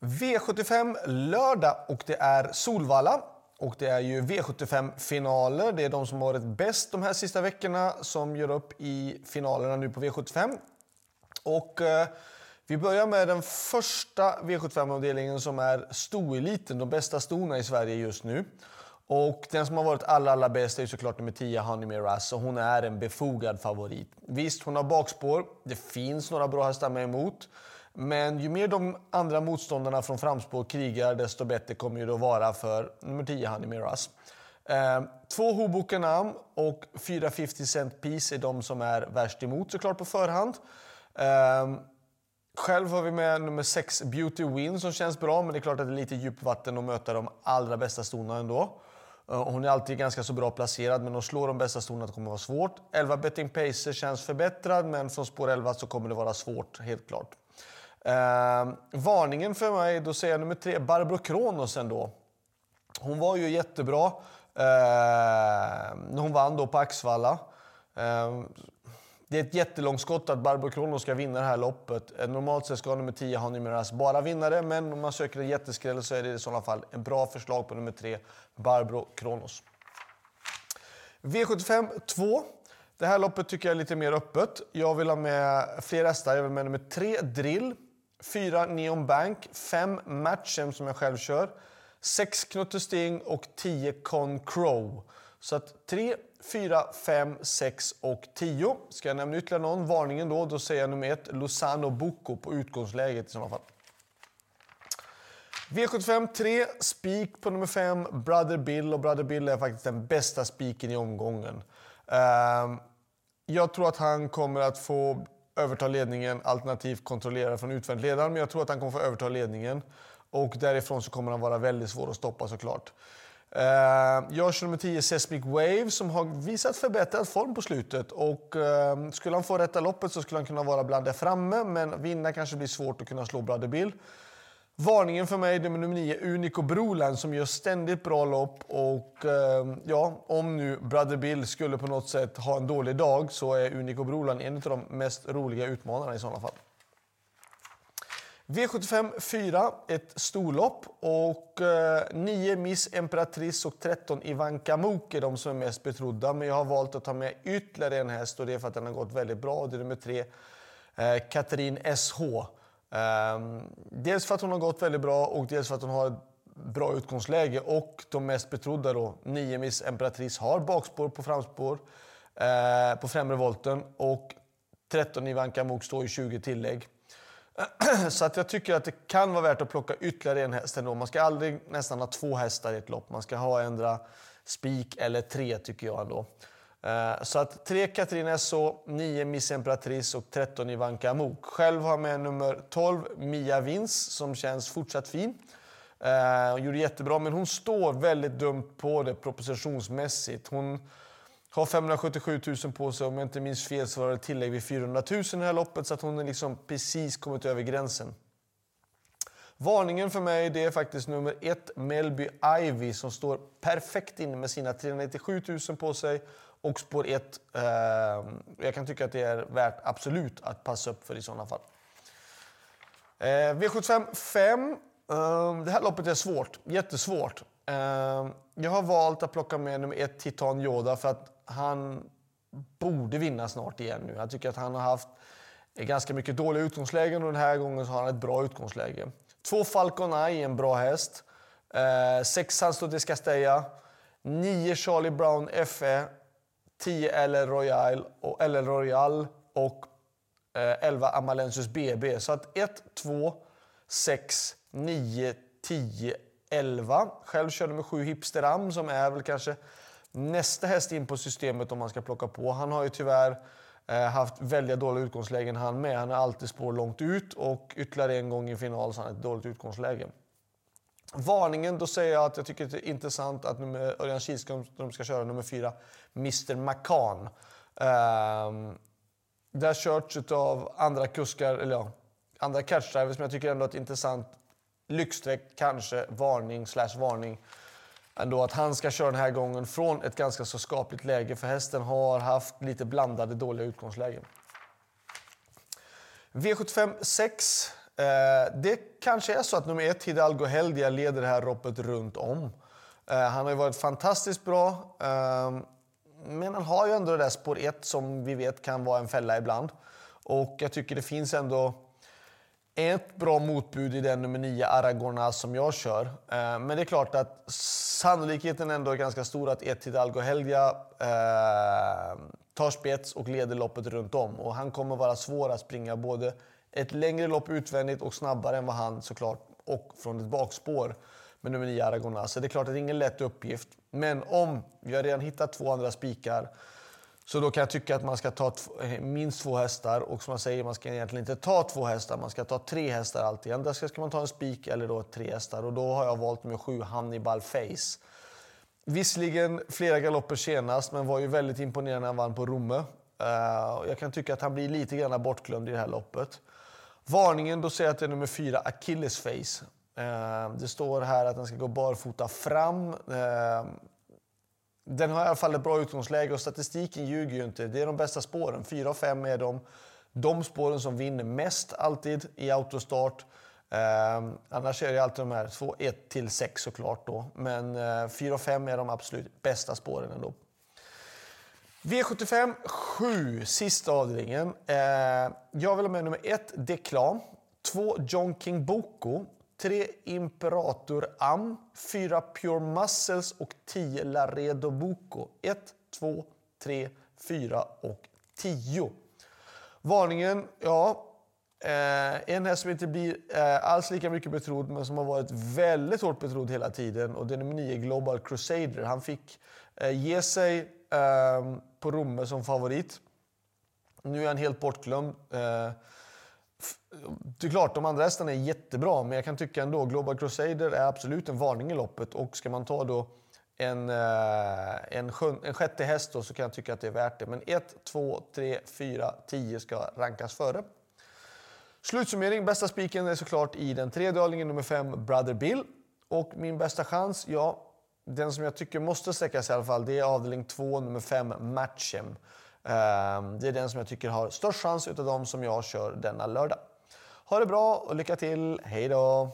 V75 lördag och det är Solvalla. Och det är ju V75-finaler. Det är de som har varit bäst de här sista veckorna som gör upp i finalerna nu på V75. Och eh, vi börjar med den första V75-avdelningen som är stoeliten, de bästa stona i Sverige just nu. Och den som har varit allra, allra bäst är såklart nummer 10, Honey Ras, och hon är en befogad favorit. Visst, hon har bakspår. Det finns några bra hästar med emot. Men ju mer de andra motståndarna från framspår krigar, desto bättre kommer det att vara för nummer 10, Honey Miras. Eh, två Hoboken och fyra 50 Cent Piece är de som är värst emot såklart på förhand. Eh, själv har vi med nummer 6 Beauty Win som känns bra, men det är klart att det är lite djupt vatten att möta de allra bästa stona ändå. Eh, hon är alltid ganska så bra placerad, men att slå de bästa stona kommer vara svårt. 11 Betting Pacer känns förbättrad, men från spår 11 så kommer det vara svårt, helt klart. Eh, varningen för mig, då säger jag nummer tre, Barbro Kronos ändå. Hon var ju jättebra eh, när hon vann då på Axvalla. Eh, det är ett jättelångt skott att Barbro Kronos ska vinna det här loppet. Eh, normalt sett ska nummer 10 ha Nimeras bara vinnare, men om man söker en jätteskräll så är det i sådana fall en bra förslag på nummer 3, Barbro Kronos. V75 2. Det här loppet tycker jag är lite mer öppet. Jag vill ha med fler hästar. Jag vill med nummer 3 Drill. 4 Neon Bank, 5 Matchem som jag själv kör, 6 Knutte Sting och 10 Con Crow. Så att 3, 4, 5, 6 och 10. Ska jag nämna ytterligare någon? Varningen då, då säger jag nummer 1 Lozano Bocco på utgångsläget i sådana fall. V75 3, spik på nummer 5, Brother Bill. Och Brother Bill är faktiskt den bästa spiken i omgången. Uh, jag tror att han kommer att få överta ledningen alternativt kontrollera från utvändigt ledaren. Men jag tror att han kommer få överta ledningen. Och därifrån så kommer han vara väldigt svår att stoppa såklart. Uh, jag kör nummer 10 Sesmic Wave som har visat förbättrad form på slutet. Och uh, skulle han få rätta loppet så skulle han kunna vara bland där framme. Men vinna kanske blir svårt att kunna slå Brother Bill. Varningen för mig är nummer 9, Unico Broland, som gör ständigt bra lopp. Och eh, ja, om nu Brother Bill skulle på något sätt ha en dålig dag så är Unico Broland en av de mest roliga utmanarna i sådana fall. V75 4, ett storlopp. Och eh, 9 Miss Emperatrice och 13 Ivanka Mok är de som är mest betrodda. Men jag har valt att ta med ytterligare en häst och det är för att den har gått väldigt bra. Det är nummer 3, eh, Katrin SH. Ehm, dels för att hon har gått väldigt bra och dels för att hon har ett bra utgångsläge. Och de mest betrodda då, 9 Miss Emperatrice har bakspår på framspår eh, på främre volten och 13 Ivanka Mok står i 20 tillägg. Så att jag tycker att det kan vara värt att plocka ytterligare en häst ändå. Man ska aldrig nästan ha två hästar i ett lopp. Man ska ha ändra spik eller tre tycker jag ändå. Eh, så att 3 Katrin Esso, 9 Miss Emperatrice och 13 Ivanka Amok. Själv har jag med nummer 12 Mia Vins som känns fortsatt fin. Eh, hon gjorde jättebra, men hon står väldigt dumt på det propositionsmässigt. Hon har 577 000 på sig, om jag inte minns fel så var det tillägg vid 400 000 i det här loppet, så att hon har liksom precis kommit över gränsen. Varningen för mig det är faktiskt nummer 1 Melby Ivy som står perfekt inne med sina 397 000 på sig och spår 1, eh, jag kan tycka att det är värt absolut att passa upp för i sådana fall. Eh, V75 5. Eh, det här loppet är svårt, jättesvårt. Eh, jag har valt att plocka med nummer 1 Titan Yoda för att han borde vinna snart igen nu. Jag tycker att han har haft ganska mycket dåliga utgångslägen och den här gången så har han ett bra utgångsläge. Två Falcon Eye, en bra häst. Eh, sex Sanstotis Castella. Nio Charlie Brown FE 10 LL Royal och, LL Royal och eh, 11 Amalensius BB. Så att 1, 2, 6, 9, 10, 11. Själv körde med 7 Hipsteram som är väl kanske nästa häst in på systemet om man ska plocka på. Han har ju tyvärr eh, haft väldigt dåliga utgångslägen han med. Han är alltid spår långt ut och ytterligare en gång i final så har han ett dåligt utgångsläge. Varningen, då säger jag att jag tycker det är intressant att nummer, Örjan Kihlström ska köra nummer fyra, Mr McCann. Um, det har körts av andra kuskar, eller ja, andra catchdrivers, men jag tycker ändå att det är intressant lyxstreck, kanske varning slash varning. Ändå att han ska köra den här gången från ett ganska så skapligt läge, för hästen har haft lite blandade dåliga utgångslägen. V75 6 Eh, det kanske är så att nummer ett, Hidalgo Heldia, leder det här loppet runt om. Eh, han har ju varit fantastiskt bra. Eh, men han har ju ändå det där spår 1 som vi vet kan vara en fälla ibland. Och jag tycker det finns ändå ett bra motbud i den nummer 9 Aragorna som jag kör. Eh, men det är klart att sannolikheten ändå är ganska stor att ett Hidalgo Helgia eh, tar spets och leder loppet runt om. Och han kommer vara svår att springa både ett längre lopp utvändigt och snabbare än vad han såklart och från ett bakspår med nummer 9 Aragona. Så det är klart att det är ingen lätt uppgift. Men om vi har redan hittat två andra spikar så då kan jag tycka att man ska ta eh, minst två hästar och som jag säger, man ska egentligen inte ta två hästar, man ska ta tre hästar alltid. Antingen ska man ta en spik eller då tre hästar och då har jag valt med sju Hannibal Face. Visserligen flera galopper senast, men var ju väldigt imponerande när han vann på Romme. Eh, jag kan tycka att han blir lite grann bortglömd i det här loppet. Varningen, då säger jag att det är nummer fyra, Achilles Face. Eh, det står här att den ska gå barfota fram. Eh, den har i alla fall ett bra utgångsläge och statistiken ljuger ju inte. Det är de bästa spåren. 4 och 5 är de, de spåren som vinner mest alltid i autostart. Eh, annars är det alltid de här 2, 1 till 6 såklart då. Men eh, 4 och 5 är de absolut bästa spåren ändå. V75 7, sista avdelningen. Eh, jag vill ha med nummer 1, Deklam. 2, John King Boko. 3 Imperator Am, 4 Pure Muscles och 10 Laredo Boko. 1, 2, 3, 4 och 10. Varningen, ja. Eh, en häst som inte blir eh, alls lika mycket betrodd men som har varit väldigt hårt betrodd hela tiden och det är nummer 9 Global Crusader. Han fick eh, ge sig eh, på Romme som favorit. Nu är han helt bortglömd. Eh, det är klart, de andra hästarna är jättebra, men jag kan tycka ändå Global Crusader är absolut en varning i loppet. Och ska man ta då en, eh, en, sjön, en sjätte häst då, så kan jag tycka att det är värt det. Men 1, 2, 3, 4, 10 ska rankas före. Slutsummering, bästa spiken är såklart i den tredje avdelningen, nummer 5, Brother Bill. Och min bästa chans, ja, den som jag tycker måste sträckas i alla fall, det är avdelning 2, nummer 5, Matchem. Ehm, det är den som jag tycker har störst chans utav de som jag kör denna lördag. Ha det bra och lycka till. Hej då!